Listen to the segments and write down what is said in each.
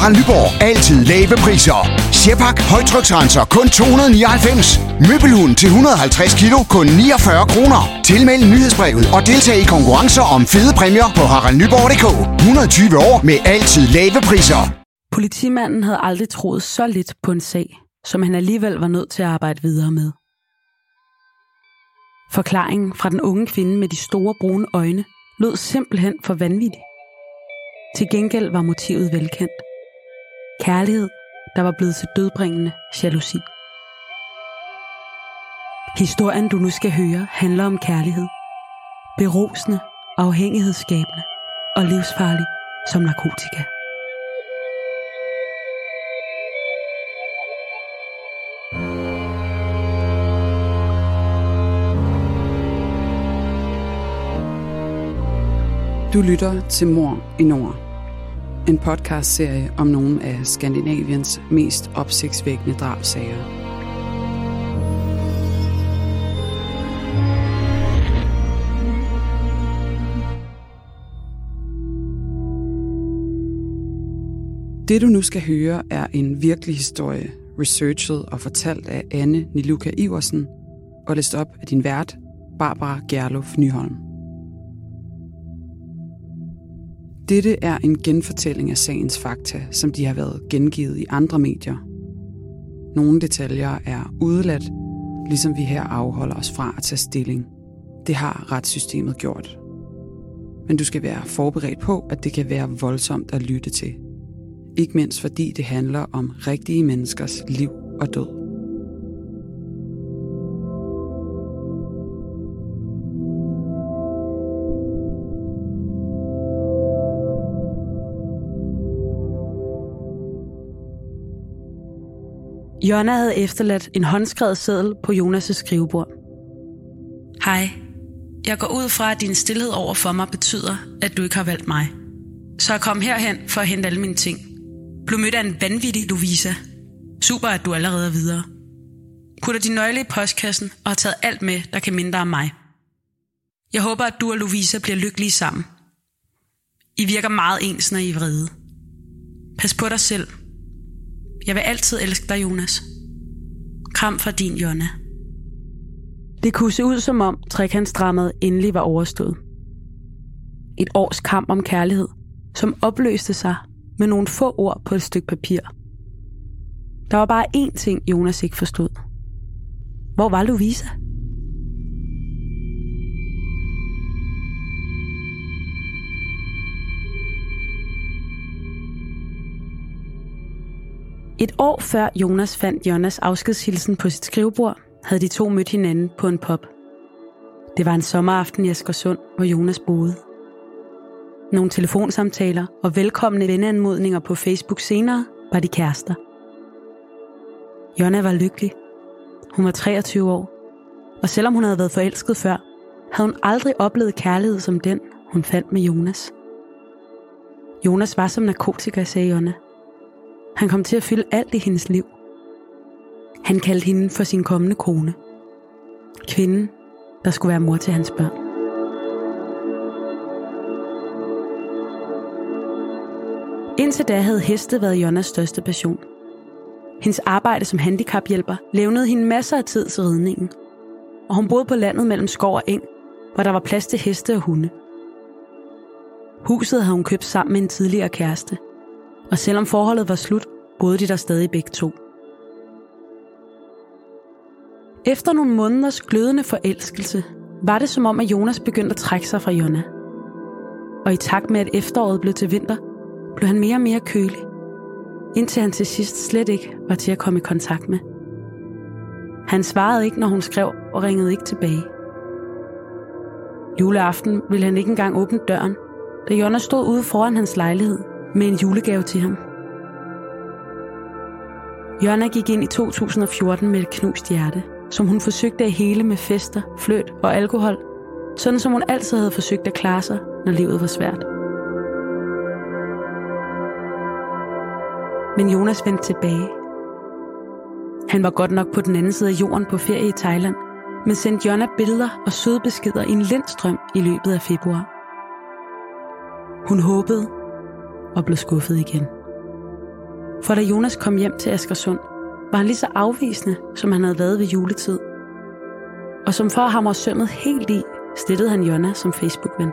Harald Nyborg. Altid lave priser. Sjehpak. Højtryksrenser. Kun 299. Møbelhund til 150 kilo. Kun 49 kroner. Tilmeld nyhedsbrevet og deltag i konkurrencer om fede præmier på haraldnyborg.dk. 120 år med altid lave priser. Politimanden havde aldrig troet så lidt på en sag, som han alligevel var nødt til at arbejde videre med. Forklaringen fra den unge kvinde med de store brune øjne lød simpelthen for vanvittig. Til gengæld var motivet velkendt. Kærlighed, der var blevet til dødbringende jalousi. Historien, du nu skal høre, handler om kærlighed. Berosende, afhængighedsskabende og livsfarlig som narkotika. Du lytter til Mor i Nord. En podcastserie om nogle af Skandinaviens mest opsigtsvækkende drabsager. Det du nu skal høre er en virkelig historie, researchet og fortalt af Anne Niluka Iversen og læst op af din vært, Barbara Gerlof Nyholm. Dette er en genfortælling af sagens fakta, som de har været gengivet i andre medier. Nogle detaljer er udeladt, ligesom vi her afholder os fra at tage stilling. Det har retssystemet gjort. Men du skal være forberedt på, at det kan være voldsomt at lytte til. Ikke mindst fordi det handler om rigtige menneskers liv og død. Jonna havde efterladt en håndskrevet seddel på Jonas' skrivebord. Hej. Jeg går ud fra, at din stillhed over for mig betyder, at du ikke har valgt mig. Så jeg kom herhen for at hente alle mine ting. Blev mødt af en vanvittig Louisa. Super, at du allerede er videre. Putter din nøgle i postkassen og har taget alt med, der kan mindre om mig. Jeg håber, at du og Louisa bliver lykkelige sammen. I virker meget ens, når I er vrede. Pas på dig selv. Jeg vil altid elske dig, Jonas. Kram fra din Jonna. Det kunne se ud som om trekantsdrammet endelig var overstået. Et års kamp om kærlighed, som opløste sig med nogle få ord på et stykke papir. Der var bare én ting, Jonas ikke forstod. Hvor var Louisa? Et år før Jonas fandt Jonas afskedshilsen på sit skrivebord, havde de to mødt hinanden på en pop. Det var en sommeraften i Askersund, hvor Jonas boede. Nogle telefonsamtaler og velkomne venneanmodninger på Facebook senere var de kærester. Jonna var lykkelig. Hun var 23 år, og selvom hun havde været forelsket før, havde hun aldrig oplevet kærlighed som den, hun fandt med Jonas. Jonas var som narkotika, sagde Jonna. Han kom til at fylde alt i hendes liv. Han kaldte hende for sin kommende kone. Kvinden, der skulle være mor til hans børn. Indtil da havde heste været Jonas største passion. Hendes arbejde som handicaphjælper levnede hende masser af tid til ridningen. Og hun boede på landet mellem skov og eng, hvor der var plads til heste og hunde. Huset havde hun købt sammen med en tidligere kæreste. Og selvom forholdet var slut, boede de der stadig begge to. Efter nogle måneders glødende forelskelse, var det som om, at Jonas begyndte at trække sig fra Jonna. Og i takt med, at efteråret blev til vinter, blev han mere og mere kølig, indtil han til sidst slet ikke var til at komme i kontakt med. Han svarede ikke, når hun skrev, og ringede ikke tilbage. Juleaften ville han ikke engang åbne døren, da Jonna stod ude foran hans lejlighed med en julegave til ham. Jonna gik ind i 2014 med et knust hjerte, som hun forsøgte at hele med fester, fløt og alkohol, sådan som hun altid havde forsøgt at klare sig, når livet var svært. Men Jonas vendte tilbage. Han var godt nok på den anden side af jorden på ferie i Thailand, men sendte Jonna billeder og søde beskeder i en lindstrøm i løbet af februar. Hun håbede og blev skuffet igen. For da Jonas kom hjem til Askersund, var han lige så afvisende, som han havde været ved juletid. Og som for ham var sømmet helt i, stillede han Jonna som Facebook-ven.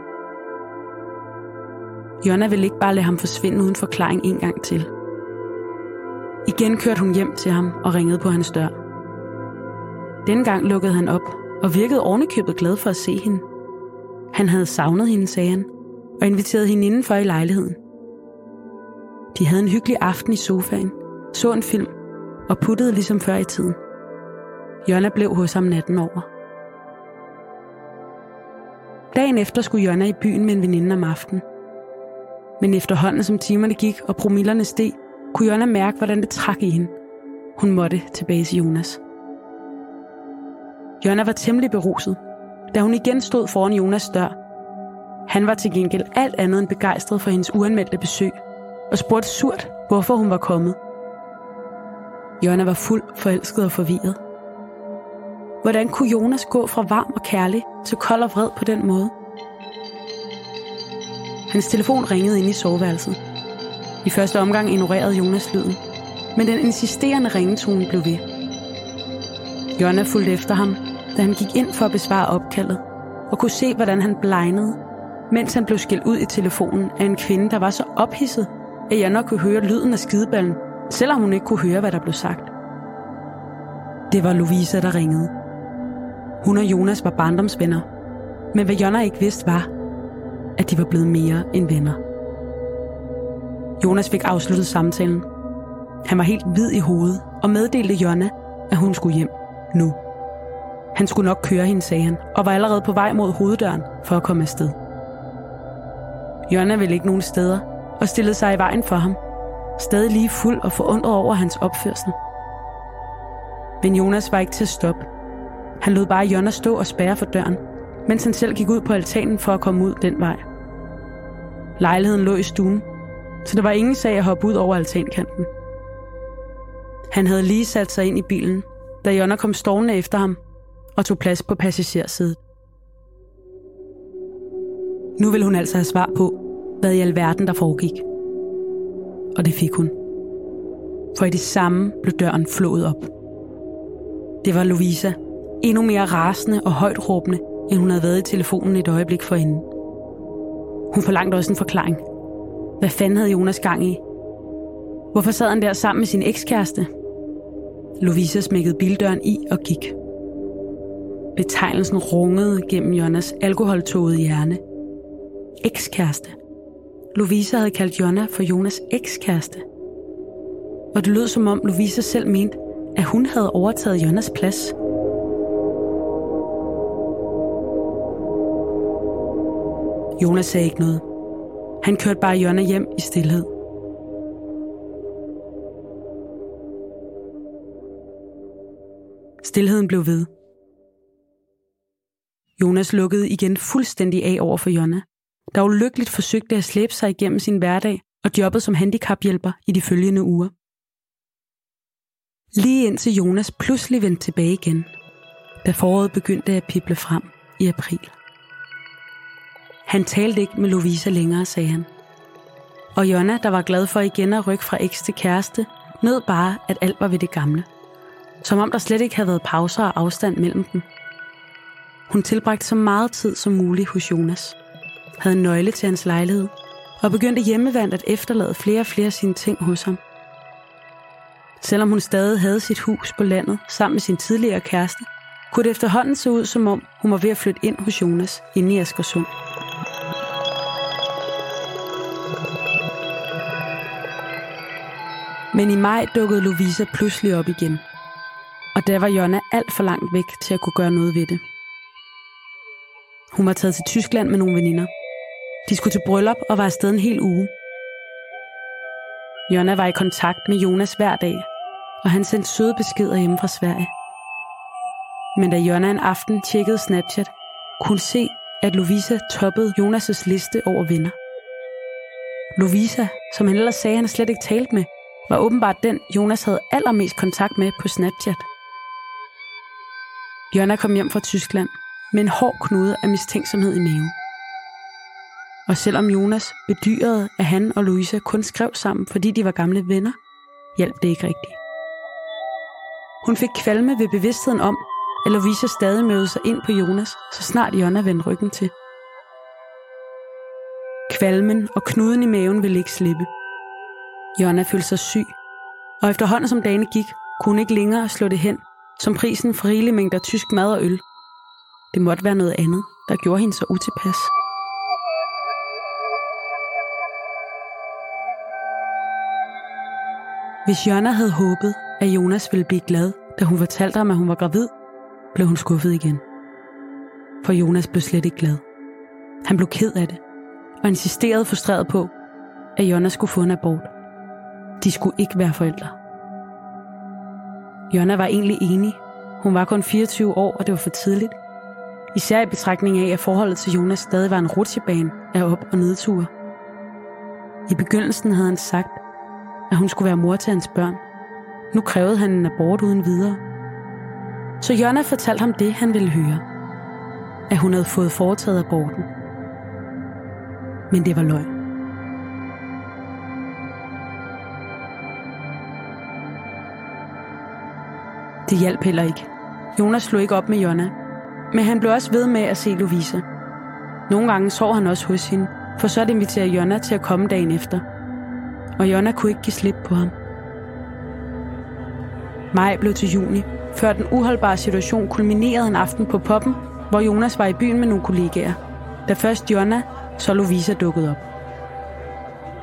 Jonna ville ikke bare lade ham forsvinde uden forklaring en gang til. Igen kørte hun hjem til ham og ringede på hans dør. Denne gang lukkede han op og virkede ovenikøbet glad for at se hende. Han havde savnet hende, sagde han, og inviterede hende indenfor i lejligheden. De havde en hyggelig aften i sofaen, så en film og puttede ligesom før i tiden. Jonna blev hos ham natten over. Dagen efter skulle Jonna i byen med en veninde om aftenen. Men efterhånden som timerne gik og promillerne steg, kunne Jonna mærke, hvordan det trak i hende. Hun måtte tilbage til Jonas. Jonna var temmelig beruset, da hun igen stod foran Jonas dør. Han var til gengæld alt andet end begejstret for hendes uanmeldte besøg, og spurgte surt, hvorfor hun var kommet. Jonna var fuld forelsket og forvirret. Hvordan kunne Jonas gå fra varm og kærlig til kold og vred på den måde? Hans telefon ringede ind i soveværelset. I første omgang ignorerede Jonas lyden, men den insisterende ringetone blev ved. Jonna fulgte efter ham, da han gik ind for at besvare opkaldet, og kunne se, hvordan han blegnede, mens han blev skældt ud i telefonen af en kvinde, der var så ophidset, at Jonna kunne høre lyden af skideballen, selvom hun ikke kunne høre, hvad der blev sagt. Det var Louisa, der ringede. Hun og Jonas var barndomsvenner, men hvad Jonna ikke vidste var, at de var blevet mere end venner. Jonas fik afsluttet samtalen. Han var helt hvid i hovedet og meddelte Jonna, at hun skulle hjem nu. Han skulle nok køre hende, sagde han, og var allerede på vej mod hoveddøren for at komme afsted. Jonna ville ikke nogen steder og stillede sig i vejen for ham, stadig lige fuld og forundret over hans opførsel. Men Jonas var ikke til at stoppe. Han lod bare Jonna stå og spærre for døren, mens han selv gik ud på altanen for at komme ud den vej. Lejligheden lå i stuen, så der var ingen sag at hoppe ud over altankanten. Han havde lige sat sig ind i bilen, da Jonna kom stående efter ham og tog plads på passagersædet. Nu vil hun altså have svar på, hvad i alverden der foregik. Og det fik hun. For i det samme blev døren flået op. Det var Louisa, endnu mere rasende og højt råbende, end hun havde været i telefonen et øjeblik forinden. Hun forlangte også en forklaring. Hvad fanden havde Jonas gang i? Hvorfor sad han der sammen med sin ekskæreste? Louisa smækkede bildøren i og gik. Betegnelsen rungede gennem Jonas alkoholtåget hjerne. Ekskæreste. Louisa havde kaldt Jonna for Jonas ekskæreste. Og det lød som om Louisa selv mente, at hun havde overtaget Jonas plads. Jonas sagde ikke noget. Han kørte bare Jonna hjem i stillhed. Stilheden blev ved. Jonas lukkede igen fuldstændig af over for Jonna, der ulykkeligt forsøgte at slæbe sig igennem sin hverdag og jobbet som handicaphjælper i de følgende uger. Lige indtil Jonas pludselig vendte tilbage igen, da foråret begyndte at pible frem i april. Han talte ikke med Lovisa længere, sagde han. Og Jonna, der var glad for igen at rykke fra eks til kæreste, nød bare, at alt var ved det gamle. Som om der slet ikke havde været pauser og afstand mellem dem. Hun tilbragte så meget tid som muligt hos Jonas. Havde en nøgle til hans lejlighed og begyndte hjemmevandt at efterlade flere og flere af sine ting hos ham. Selvom hun stadig havde sit hus på landet sammen med sin tidligere kæreste, kunne det efterhånden se ud som om, hun var ved at flytte ind hos Jonas inde i Askersund. Men i maj dukkede Louisa pludselig op igen. Og der var Jonna alt for langt væk til at kunne gøre noget ved det. Hun var taget til Tyskland med nogle veninder. De skulle til bryllup og var afsted en hel uge. Jonna var i kontakt med Jonas hver dag, og han sendte søde beskeder hjemme fra Sverige. Men da Jonna en aften tjekkede Snapchat, kunne se, at Lovisa toppede Jonas' liste over venner. Lovisa, som han ellers sagde, han slet ikke talte med, var åbenbart den, Jonas havde allermest kontakt med på Snapchat. Jonna kom hjem fra Tyskland med en hård knude af mistænksomhed i maven. Og selvom Jonas bedyrede, at han og Louisa kun skrev sammen, fordi de var gamle venner, hjalp det ikke rigtigt. Hun fik kvalme ved bevidstheden om, at Lovisa stadig mødte sig ind på Jonas, så snart Jonna vendte ryggen til. Kvalmen og knuden i maven ville ikke slippe. Jonna følte sig syg, og efterhånden som dagene gik, kunne hun ikke længere slå det hen, som prisen for rigelige mængder tysk mad og øl. Det måtte være noget andet, der gjorde hende så utilpas. Hvis Jonna havde håbet, at Jonas ville blive glad, da hun fortalte ham, at hun var gravid, blev hun skuffet igen. For Jonas blev slet ikke glad. Han blev ked af det, og insisterede frustreret på, at Jonna skulle få en abort. De skulle ikke være forældre. Jonna var egentlig enig. Hun var kun 24 år, og det var for tidligt. Især i betragtning af, at forholdet til Jonas stadig var en rutsjebane af op- og nedture. I begyndelsen havde han sagt, at hun skulle være mor til hans børn. Nu krævede han en abort uden videre. Så Jonna fortalte ham det, han ville høre. At hun havde fået foretaget aborten. Men det var løgn. Det hjalp heller ikke. Jonas slog ikke op med Jonna, men han blev også ved med at se Louise. Nogle gange sov han også hos hende, for så at invitere Jonna til at komme dagen efter. Og Jonna kunne ikke give slip på ham. Maj blev til juni, før den uholdbare situation kulminerede en aften på poppen, hvor Jonas var i byen med nogle kollegaer. Da først Jonna, så Louisa dukkede op.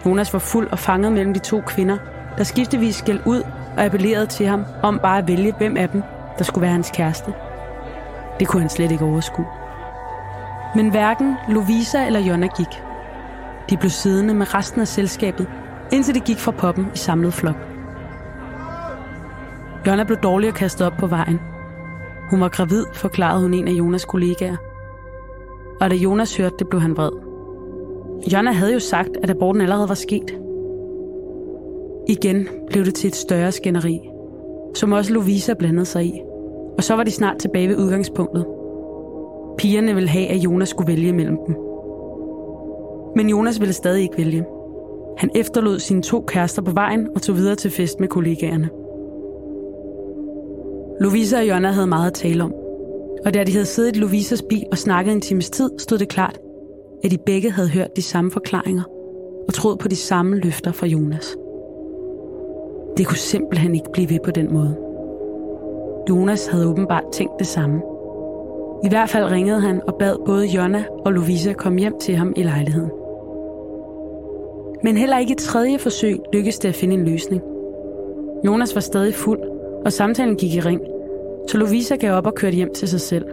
Jonas var fuld og fanget mellem de to kvinder, der skiftevis skæld ud og appellerede til ham om bare at vælge, hvem af dem, der skulle være hans kæreste. Det kunne han slet ikke overskue. Men hverken Lovisa eller Jonna gik. De blev siddende med resten af selskabet, indtil de gik fra poppen i samlet flok. Jonna blev dårlig og kastet op på vejen. Hun var gravid, forklarede hun en af Jonas kollegaer. Og da Jonas hørte det, blev han vred. Jonna havde jo sagt, at aborten allerede var sket. Igen blev det til et større skænderi, som også Lovisa blandede sig i. Og så var de snart tilbage ved udgangspunktet. Pigerne ville have, at Jonas skulle vælge mellem dem. Men Jonas ville stadig ikke vælge. Han efterlod sine to kærester på vejen og tog videre til fest med kollegaerne. Lovisa og Jonna havde meget at tale om. Og da de havde siddet i Lovisas bil og snakket en times tid, stod det klart, at de begge havde hørt de samme forklaringer og troet på de samme løfter fra Jonas. Det kunne simpelthen ikke blive ved på den måde. Jonas havde åbenbart tænkt det samme. I hvert fald ringede han og bad både Jonna og Lovisa komme hjem til ham i lejligheden. Men heller ikke i tredje forsøg lykkedes det at finde en løsning. Jonas var stadig fuld, og samtalen gik i ring, så Lovisa gav op og kørte hjem til sig selv.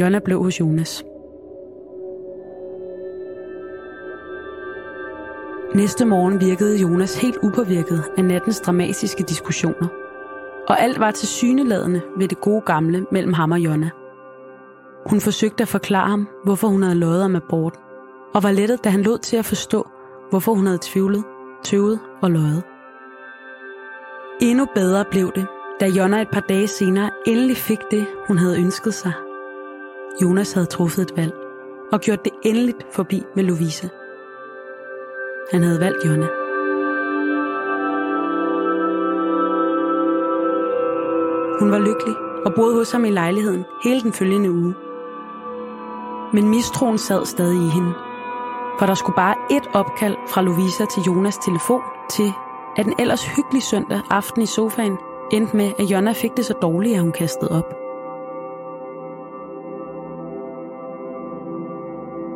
Jonna blev hos Jonas. Næste morgen virkede Jonas helt upåvirket af nattens dramatiske diskussioner. Og alt var til syneladende ved det gode gamle mellem ham og Jonna. Hun forsøgte at forklare ham, hvorfor hun havde løjet om abort, og var lettet, da han lod til at forstå, hvorfor hun havde tvivlet, tøvet og løjet. Endnu bedre blev det, da Jonna et par dage senere endelig fik det, hun havde ønsket sig. Jonas havde truffet et valg og gjort det endeligt forbi med Lovisa. Han havde valgt Jonna. Hun var lykkelig og boede hos ham i lejligheden hele den følgende uge. Men mistroen sad stadig i hende. For der skulle bare et opkald fra Lovisa til Jonas telefon til, at den ellers hyggelig søndag aften i sofaen endte med, at Jonna fik det så dårligt, at hun kastede op.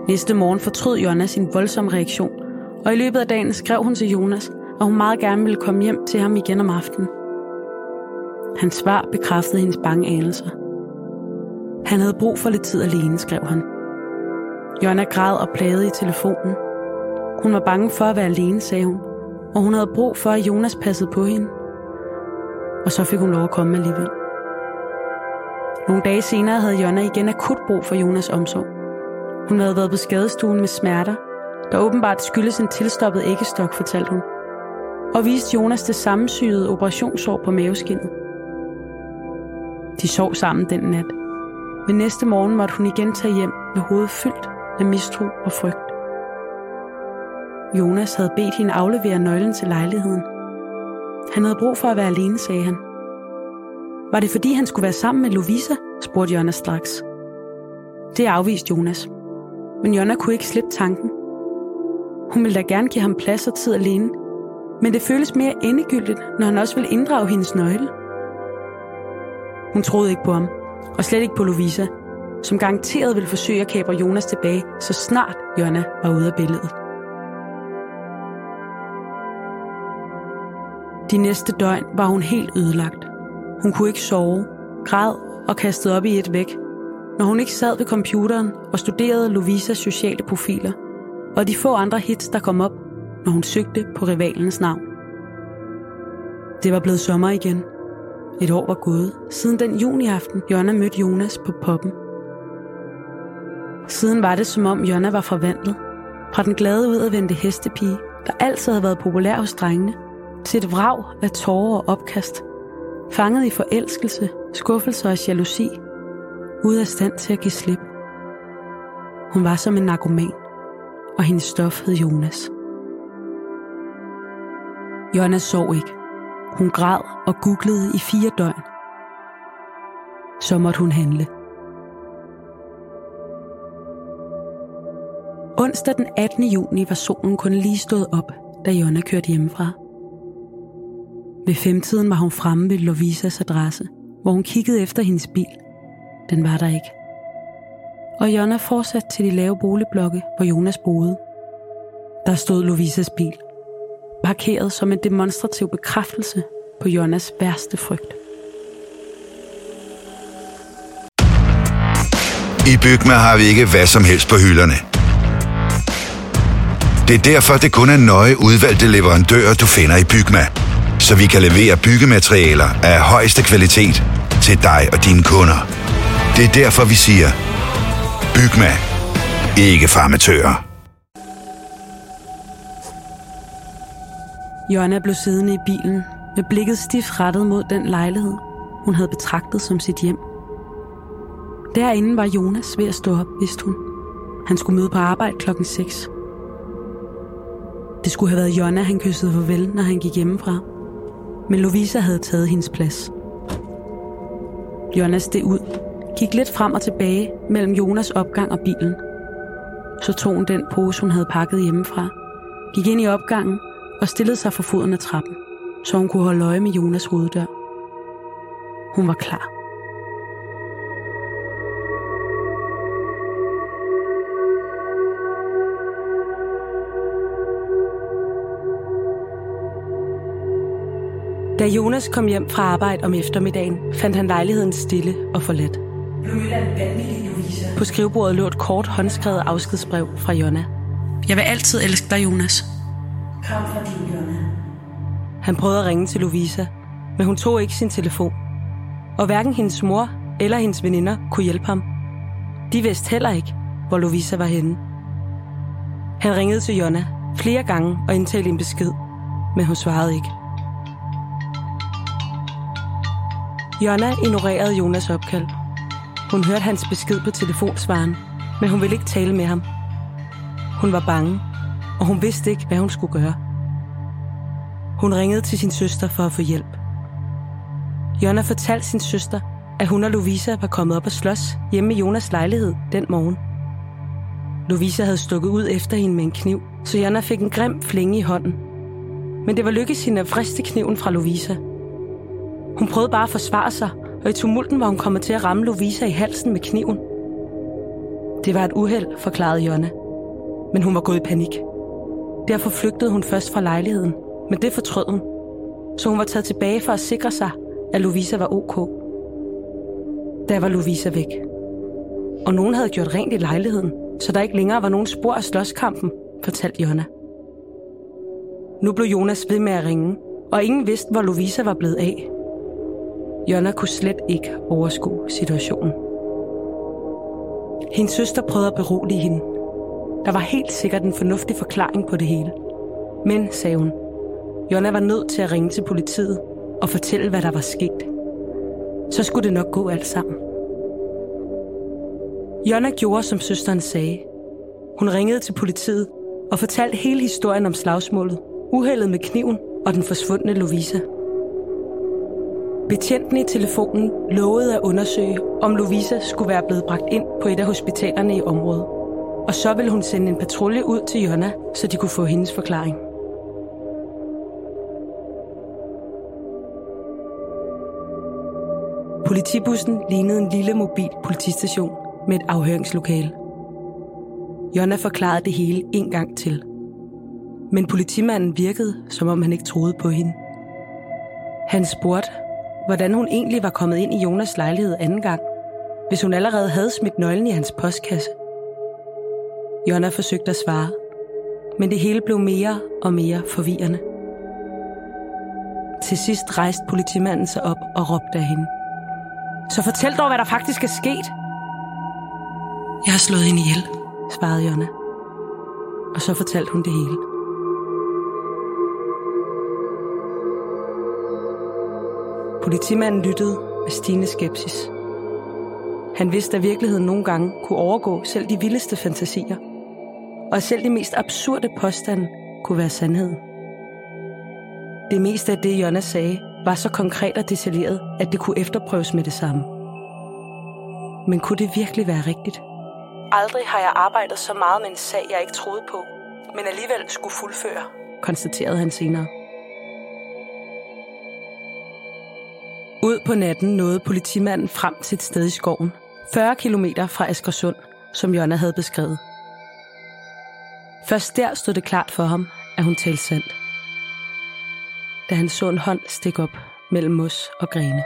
Næste morgen fortrød Jonna sin voldsomme reaktion, og i løbet af dagen skrev hun til Jonas, at hun meget gerne ville komme hjem til ham igen om aftenen. Hans svar bekræftede hendes bange anelser. Han havde brug for lidt tid alene, skrev han. Jonna græd og plagede i telefonen. Hun var bange for at være alene, sagde hun, og hun havde brug for, at Jonas passede på hende. Og så fik hun lov at komme alligevel. Nogle dage senere havde Jonna igen akut brug for Jonas omsorg. Hun havde været på skadestuen med smerter, der åbenbart skyldes en tilstoppet æggestok, fortalte hun. Og viste Jonas det sammensyede operationssår på maveskinnet. De sov sammen den nat. Men næste morgen måtte hun igen tage hjem med hovedet fyldt af mistro og frygt. Jonas havde bedt hende aflevere nøglen til lejligheden. Han havde brug for at være alene, sagde han. Var det fordi, han skulle være sammen med Lovisa? spurgte Jonna straks. Det afviste Jonas. Men Jonna kunne ikke slippe tanken. Hun ville da gerne give ham plads og tid alene, men det føles mere endegyldigt, når han også vil inddrage hendes nøgle. Hun troede ikke på ham, og slet ikke på Lovisa, som garanteret ville forsøge at kapre Jonas tilbage, så snart Jonna var ude af billedet. De næste døgn var hun helt ødelagt. Hun kunne ikke sove, græd og kastede op i et væk, når hun ikke sad ved computeren og studerede Lovisas sociale profiler, og de få andre hits, der kom op, når hun søgte på rivalens navn. Det var blevet sommer igen. Et år var gået, siden den juniaften, Jonna mødte Jonas på poppen. Siden var det som om Jonna var forvandlet. Fra den glade udadvendte hestepige, der altid havde været populær hos drengene, til et vrag af tårer og opkast. Fanget i forelskelse, skuffelse og jalousi. Ude af stand til at give slip. Hun var som en narkoman, og hendes stof hed Jonas. Jonna sov ikke. Hun græd og googlede i fire døgn. Så måtte hun handle. Onsdag den 18. juni var solen kun lige stået op, da Jonna kørte hjemmefra. Ved femtiden var hun fremme ved Lovisas adresse, hvor hun kiggede efter hendes bil. Den var der ikke. Og Jonna fortsatte til de lave boligblokke, hvor Jonas boede. Der stod Lovisas bil, parkeret som en demonstrativ bekræftelse på Jonas værste frygt. I Bygma har vi ikke hvad som helst på hylderne. Det er derfor, det kun er nøje udvalgte leverandører, du finder i Bygma. Så vi kan levere byggematerialer af højeste kvalitet til dig og dine kunder. Det er derfor, vi siger, Bygma. Ikke farmatører. Jonna blev siddende i bilen med blikket stift rettet mod den lejlighed, hun havde betragtet som sit hjem. Derinde var Jonas ved at stå op, vidste hun. Han skulle møde på arbejde klokken 6. Det skulle have været Jonna, han kyssede farvel, når han gik hjemmefra. Men Lovisa havde taget hendes plads. Jonas steg ud, gik lidt frem og tilbage mellem Jonas opgang og bilen. Så tog hun den pose, hun havde pakket hjemmefra, gik ind i opgangen og stillede sig for foden af trappen, så hun kunne holde øje med Jonas hoveddør. Hun var klar. Da Jonas kom hjem fra arbejde om eftermiddagen, fandt han lejligheden stille og forladt. På skrivebordet lå et kort håndskrevet afskedsbrev fra Jonna. Jeg vil altid elske dig, Jonas. Kom fra din Jonna. Han prøvede at ringe til Lovisa, men hun tog ikke sin telefon. Og hverken hendes mor eller hendes veninder kunne hjælpe ham. De vidste heller ikke, hvor Lovisa var henne. Han ringede til Jonna flere gange og indtalte en besked, men hun svarede ikke. Jonna ignorerede Jonas opkald. Hun hørte hans besked på telefonsvaren, men hun ville ikke tale med ham. Hun var bange, og hun vidste ikke, hvad hun skulle gøre. Hun ringede til sin søster for at få hjælp. Jonna fortalte sin søster, at hun og Lovisa var kommet op og slås hjemme i Jonas lejlighed den morgen. Lovisa havde stukket ud efter hende med en kniv, så Jonna fik en grim flænge i hånden. Men det var lykkedes hende at friste kniven fra Lovisa – hun prøvede bare at forsvare sig, og i tumulten var hun kommet til at ramme Lovisa i halsen med kniven. Det var et uheld, forklarede Jonna. Men hun var gået i panik. Derfor flygtede hun først fra lejligheden, men det fortrød hun. Så hun var taget tilbage for at sikre sig, at Lovisa var ok. Der var Lovisa væk. Og nogen havde gjort rent i lejligheden, så der ikke længere var nogen spor af slåskampen, fortalte Jonna. Nu blev Jonas ved med at ringe, og ingen vidste, hvor Lovisa var blevet af. Jonna kunne slet ikke overskue situationen. Hendes søster prøvede at berolige hende. Der var helt sikkert en fornuftig forklaring på det hele. Men, sagde hun, Jonna var nødt til at ringe til politiet og fortælle, hvad der var sket. Så skulle det nok gå alt sammen. Jonna gjorde, som søsteren sagde. Hun ringede til politiet og fortalte hele historien om slagsmålet, uheldet med kniven og den forsvundne Lovisa – Betjenten i telefonen lovede at undersøge, om Lovisa skulle være blevet bragt ind på et af hospitalerne i området. Og så ville hun sende en patrulje ud til Jonna, så de kunne få hendes forklaring. Politibussen lignede en lille mobil politistation med et afhøringslokale. Jonna forklarede det hele en gang til. Men politimanden virkede, som om han ikke troede på hende. Han spurgte, hvordan hun egentlig var kommet ind i Jonas lejlighed anden gang, hvis hun allerede havde smidt nøglen i hans postkasse. Jonna forsøgte at svare, men det hele blev mere og mere forvirrende. Til sidst rejste politimanden sig op og råbte af hende. Så fortæl dog, hvad der faktisk er sket. Jeg har slået hende ihjel, svarede Jonna. Og så fortalte hun det hele. Politimanden lyttede med stigende skepsis. Han vidste, at virkeligheden nogle gange kunne overgå selv de vildeste fantasier, og at selv de mest absurde påstande kunne være sandheden. Det meste af det, Jonna sagde, var så konkret og detaljeret, at det kunne efterprøves med det samme. Men kunne det virkelig være rigtigt? Aldrig har jeg arbejdet så meget med en sag, jeg ikke troede på, men alligevel skulle fuldføre, konstaterede han senere. På natten nåede politimanden frem til et sted i skoven, 40 km fra Askersund, som Jonna havde beskrevet. Først der stod det klart for ham, at hun talte sandt. Da han så en hånd stikke op mellem mos og grene.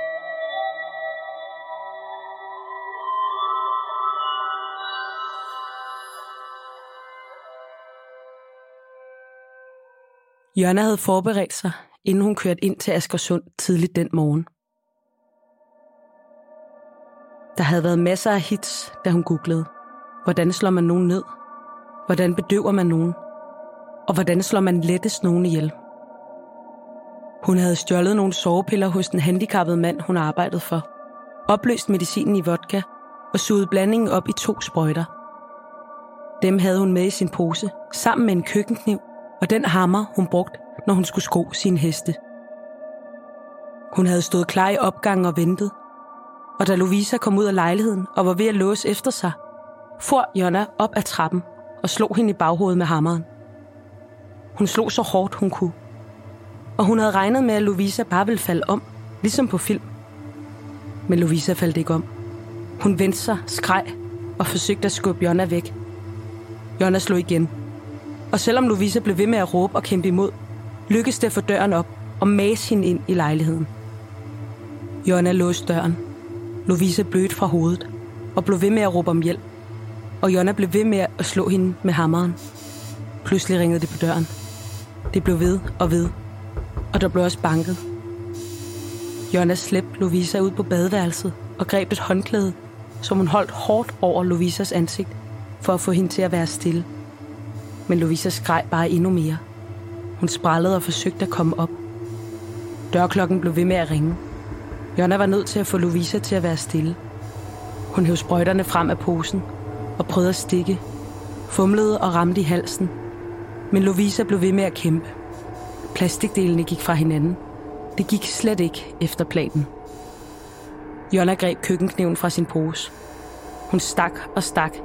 Jonna havde forberedt sig, inden hun kørte ind til Askersund tidligt den morgen. Der havde været masser af hits, da hun googlede. Hvordan slår man nogen ned? Hvordan bedøver man nogen? Og hvordan slår man lettest nogen ihjel? Hun havde stjålet nogle sovepiller hos den handicappede mand, hun arbejdede for. Opløst medicinen i vodka og suget blandingen op i to sprøjter. Dem havde hun med i sin pose, sammen med en køkkenkniv og den hammer, hun brugte, når hun skulle sko sine heste. Hun havde stået klar i opgangen og ventet, og da Louisa kom ud af lejligheden og var ved at låse efter sig, for Jonna op ad trappen og slog hende i baghovedet med hammeren. Hun slog så hårdt hun kunne, og hun havde regnet med, at Louisa bare ville falde om, ligesom på film. Men Louisa faldt ikke om. Hun vendte sig, skreg og forsøgte at skubbe Jonna væk. Jonna slog igen. Og selvom Louisa blev ved med at råbe og kæmpe imod, lykkedes det at få døren op og mase hende ind i lejligheden. Jonna låste døren Lovisa blødt fra hovedet og blev ved med at råbe om hjælp. Og Jonna blev ved med at slå hende med hammeren. Pludselig ringede det på døren. Det blev ved og ved, og der blev også banket. Jonna slæbte Lovisa ud på badeværelset og greb et håndklæde, som hun holdt hårdt over Lovisas ansigt, for at få hende til at være stille. Men Lovisa skreg bare endnu mere. Hun sprællede og forsøgte at komme op. Dørklokken blev ved med at ringe, Jonna var nødt til at få Louisa til at være stille. Hun hævde sprøjterne frem af posen og prøvede at stikke. Fumlede og ramte i halsen. Men Louisa blev ved med at kæmpe. Plastikdelene gik fra hinanden. Det gik slet ikke efter planen. Jonna greb køkkenkniven fra sin pose. Hun stak og stak.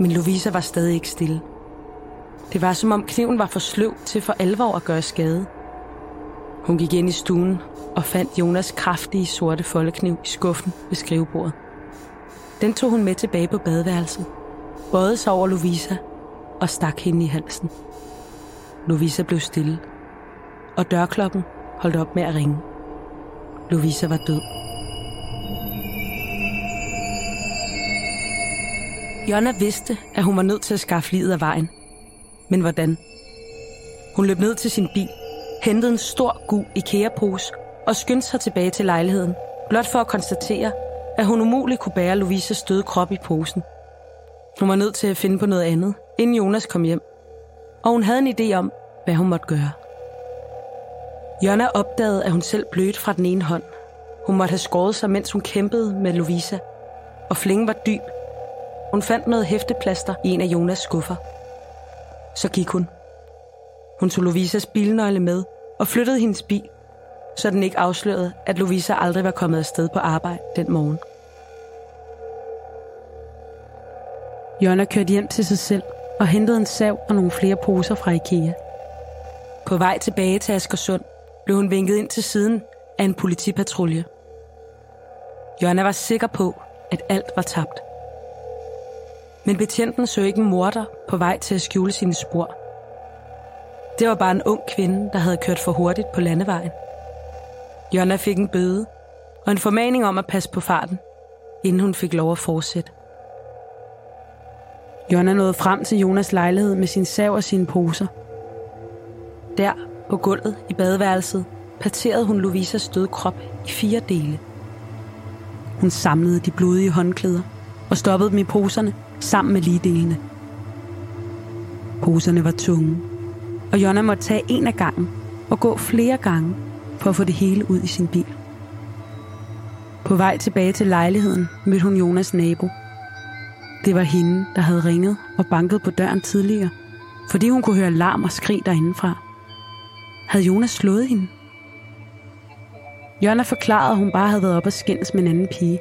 Men Louisa var stadig ikke stille. Det var som om kniven var for sløv til for alvor at gøre skade. Hun gik ind i stuen og fandt Jonas kraftige sorte foldekniv i skuffen ved skrivebordet. Den tog hun med tilbage på badeværelset, bøjede sig over Louisa og stak hende i halsen. Louisa blev stille, og dørklokken holdt op med at ringe. Louisa var død. Jonna vidste, at hun var nødt til at skaffe livet af vejen. Men hvordan? Hun løb ned til sin bil, hentede en stor gul IKEA-pose og skyndte sig tilbage til lejligheden, blot for at konstatere, at hun umuligt kunne bære Louises døde krop i posen. Hun var nødt til at finde på noget andet, inden Jonas kom hjem. Og hun havde en idé om, hvad hun måtte gøre. Jonna opdagede, at hun selv blødte fra den ene hånd. Hun måtte have skåret sig, mens hun kæmpede med Louisa. Og flingen var dyb. Hun fandt noget hæfteplaster i en af Jonas skuffer. Så gik hun. Hun tog Louisas bilnøgle med og flyttede hendes bil så den ikke afslørede, at Louisa aldrig var kommet afsted på arbejde den morgen. Jonna kørte hjem til sig selv og hentede en sav og nogle flere poser fra Ikea. På vej tilbage til Askersund blev hun vinket ind til siden af en politipatrulje. Jonna var sikker på, at alt var tabt. Men betjenten så ikke en morder på vej til at skjule sine spor. Det var bare en ung kvinde, der havde kørt for hurtigt på landevejen. Jonna fik en bøde og en formaning om at passe på farten, inden hun fik lov at fortsætte. Jonna nåede frem til Jonas lejlighed med sin sav og sine poser. Der, på gulvet i badeværelset, parterede hun Lovisas døde krop i fire dele. Hun samlede de blodige håndklæder og stoppede dem i poserne sammen med ligedelene. Poserne var tunge, og Jonna måtte tage en af gangen og gå flere gange for at få det hele ud i sin bil. På vej tilbage til lejligheden mødte hun Jonas nabo. Det var hende, der havde ringet og banket på døren tidligere, fordi hun kunne høre larm og skrig derindefra. Havde Jonas slået hende? Jonna forklarede, at hun bare havde været op og skændes med en anden pige.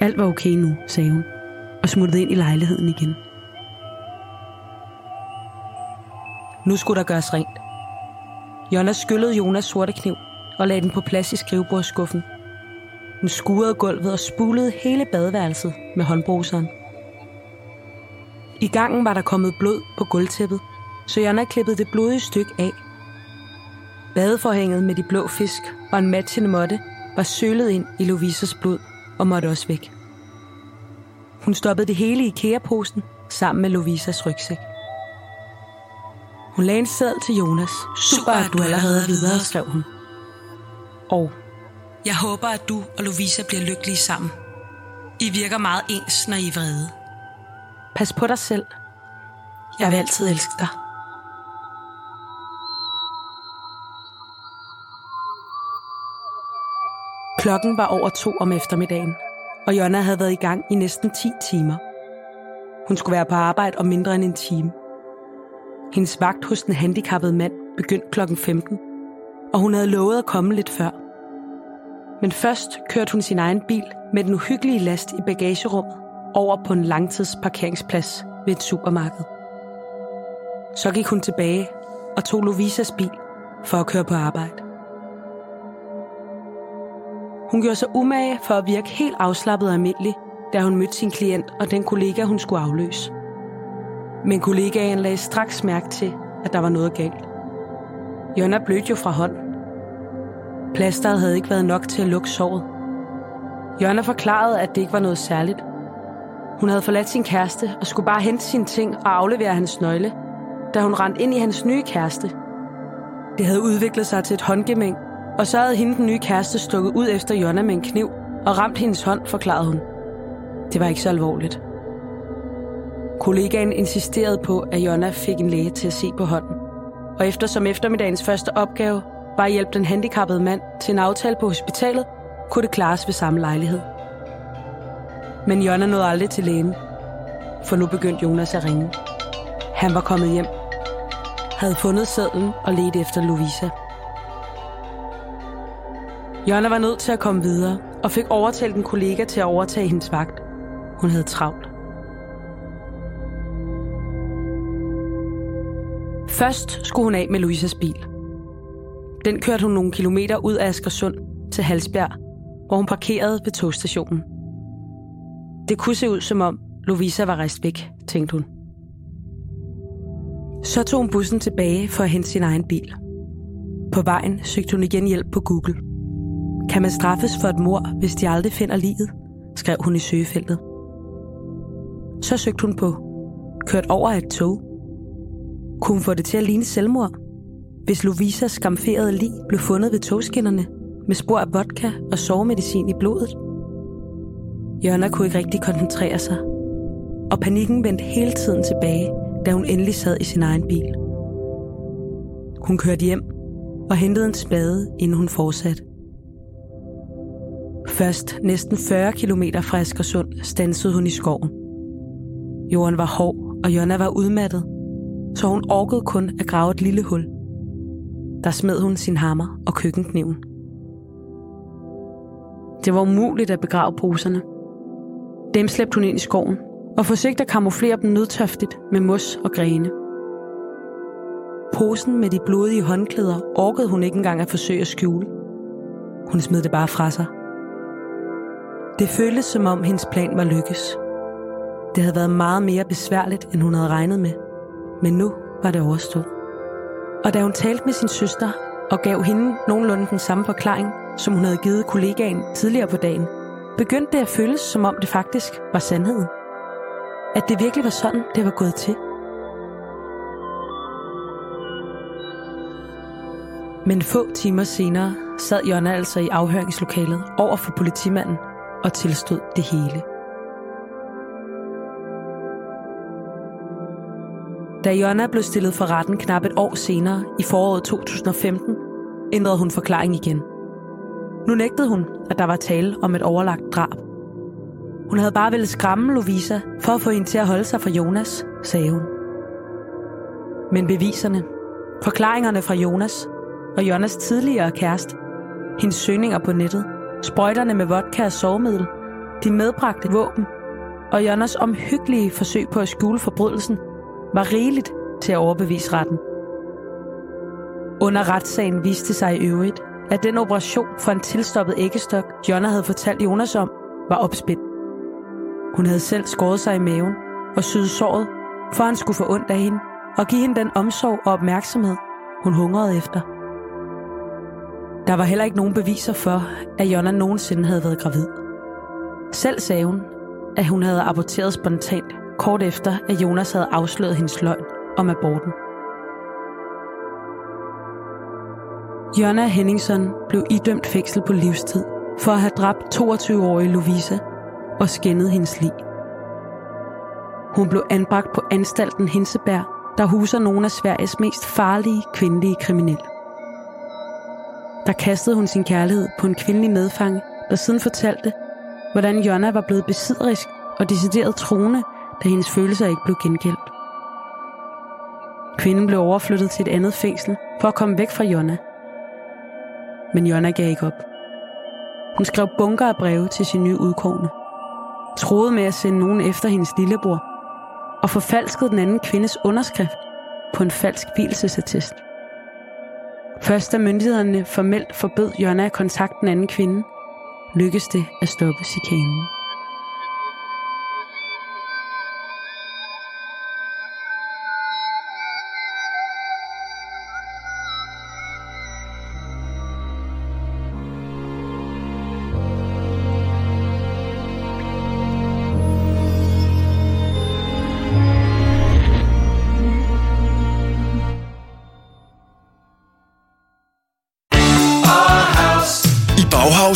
Alt var okay nu, sagde hun, og smuttede ind i lejligheden igen. Nu skulle der gøres rent. Jonna skyllede Jonas sorte kniv og lagde den på plads i skrivebordsskuffen. Hun skurede gulvet og spulede hele badeværelset med håndbruseren. I gangen var der kommet blod på gulvtæppet, så Jonna klippede det blodige stykke af. Badeforhænget med de blå fisk og en matchende måtte var sølet ind i Lovisas blod og måtte også væk. Hun stoppede det hele i IKEA-posen sammen med Lovisas rygsæk. Hun lagde en sæd til Jonas. Super, at du allerede er videre, skrev hun. Og jeg håber, at du og Lovisa bliver lykkelige sammen. I virker meget ens, når I er vrede. Pas på dig selv. Jeg vil altid elske dig. Klokken var over to om eftermiddagen, og Jonna havde været i gang i næsten 10 timer. Hun skulle være på arbejde om mindre end en time. Hendes vagt hos den handicappede mand begyndte klokken 15, og hun havde lovet at komme lidt før. Men først kørte hun sin egen bil med den uhyggelige last i bagagerummet over på en langtidsparkeringsplads ved et supermarked. Så gik hun tilbage og tog Lovisas bil for at køre på arbejde. Hun gjorde sig umage for at virke helt afslappet og almindelig, da hun mødte sin klient og den kollega, hun skulle afløse. Men kollegaen lagde straks mærke til, at der var noget galt. Jonna blødte jo fra hånd, Plasteret havde ikke været nok til at lukke såret. Jørgen forklarede, at det ikke var noget særligt. Hun havde forladt sin kæreste og skulle bare hente sine ting og aflevere hans nøgle, da hun rendte ind i hans nye kæreste. Det havde udviklet sig til et håndgemæng, og så havde hende den nye kæreste stukket ud efter Jonna med en kniv og ramt hendes hånd, forklarede hun. Det var ikke så alvorligt. Kollegaen insisterede på, at Jonna fik en læge til at se på hånden. Og eftersom eftermiddagens første opgave var at hjælpe den handicappede mand til en aftale på hospitalet, kunne det klares ved samme lejlighed. Men Jonna nåede aldrig til lægen, for nu begyndte Jonas at ringe. Han var kommet hjem, havde fundet sædlen og ledte efter Louisa. Jonna var nødt til at komme videre og fik overtalt en kollega til at overtage hendes vagt. Hun havde travlt. Først skulle hun af med Louisas bil. Den kørte hun nogle kilometer ud af Askersund til Halsbjerg, hvor hun parkerede ved togstationen. Det kunne se ud som om Louisa var rejst væk, tænkte hun. Så tog hun bussen tilbage for at hente sin egen bil. På vejen søgte hun igen hjælp på Google. Kan man straffes for et mor, hvis de aldrig finder livet? skrev hun i søgefeltet. Så søgte hun på kørt over et tog kunne hun få det til at ligne selvmord? Hvis Lovisas skamferede lig blev fundet ved togskinnerne med spor af vodka og sovemedicin i blodet? Jørna kunne ikke rigtig koncentrere sig, og panikken vendte hele tiden tilbage, da hun endelig sad i sin egen bil. Hun kørte hjem og hentede en spade, inden hun fortsatte. Først næsten 40 km fra Askersund stansede hun i skoven. Jorden var hård, og Jonna var udmattet, så hun orkede kun at grave et lille hul. Der smed hun sin hammer og køkkenkniven Det var umuligt at begrave poserne. Dem slæbte hun ind i skoven og forsøgte at kamuflere dem nødtøftigt med mos og grene. Posen med de blodige håndklæder orkede hun ikke engang at forsøge at skjule. Hun smed det bare fra sig. Det føltes som om hendes plan var lykkes. Det havde været meget mere besværligt, end hun havde regnet med. Men nu var det overstået. Og da hun talte med sin søster og gav hende nogenlunde den samme forklaring, som hun havde givet kollegaen tidligere på dagen, begyndte det at føles, som om det faktisk var sandheden. At det virkelig var sådan, det var gået til. Men få timer senere sad Jonna altså i afhøringslokalet over for politimanden og tilstod det hele. Da Jonna blev stillet for retten knap et år senere, i foråret 2015, ændrede hun forklaring igen. Nu nægtede hun, at der var tale om et overlagt drab. Hun havde bare ville skræmme Lovisa for at få hende til at holde sig fra Jonas, sagde hun. Men beviserne, forklaringerne fra Jonas og Jonas tidligere kæreste, hendes søgninger på nettet, sprøjterne med vodka og sovemiddel, de medbragte våben og Jonas omhyggelige forsøg på at skjule forbrydelsen var rigeligt til at overbevise retten. Under retssagen viste sig i øvrigt, at den operation for en tilstoppet æggestok, Jonna havde fortalt Jonas om, var opspind. Hun havde selv skåret sig i maven og syet såret, for han skulle få ondt af hende og give hende den omsorg og opmærksomhed, hun hungrede efter. Der var heller ikke nogen beviser for, at Jonna nogensinde havde været gravid. Selv sagde hun, at hun havde aborteret spontant, kort efter at Jonas havde afsløret hendes løgn om aborten. Jonna Henningson blev idømt fængsel på livstid for at have dræbt 22-årige Lovisa og skændet hendes lig. Hun blev anbragt på anstalten Hinseberg, der huser nogle af Sveriges mest farlige kvindelige kriminelle. Der kastede hun sin kærlighed på en kvindelig medfange, der siden fortalte, hvordan Jonna var blevet besidderisk og decideret troende, da hendes følelser ikke blev gengældt. Kvinden blev overflyttet til et andet fængsel for at komme væk fra Jonna. Men Jonna gav ikke op. Hun skrev bunker af breve til sin nye udkårne. Troede med at sende nogen efter hendes lillebror. Og forfalskede den anden kvindes underskrift på en falsk hvilesesattest. Først da myndighederne formelt forbød Jonna at kontakte den anden kvinde, lykkedes det at stoppe chikanen.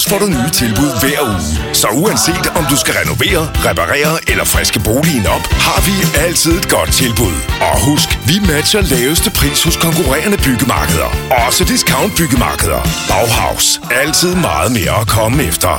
Får du nye tilbud hver uge. Så uanset om du skal renovere, reparere eller friske boligen op, har vi altid et godt tilbud. Og husk, vi matcher laveste pris hos konkurrerende byggemarkeder. Også discount byggemarkeder. Bauhaus. Altid meget mere at komme efter.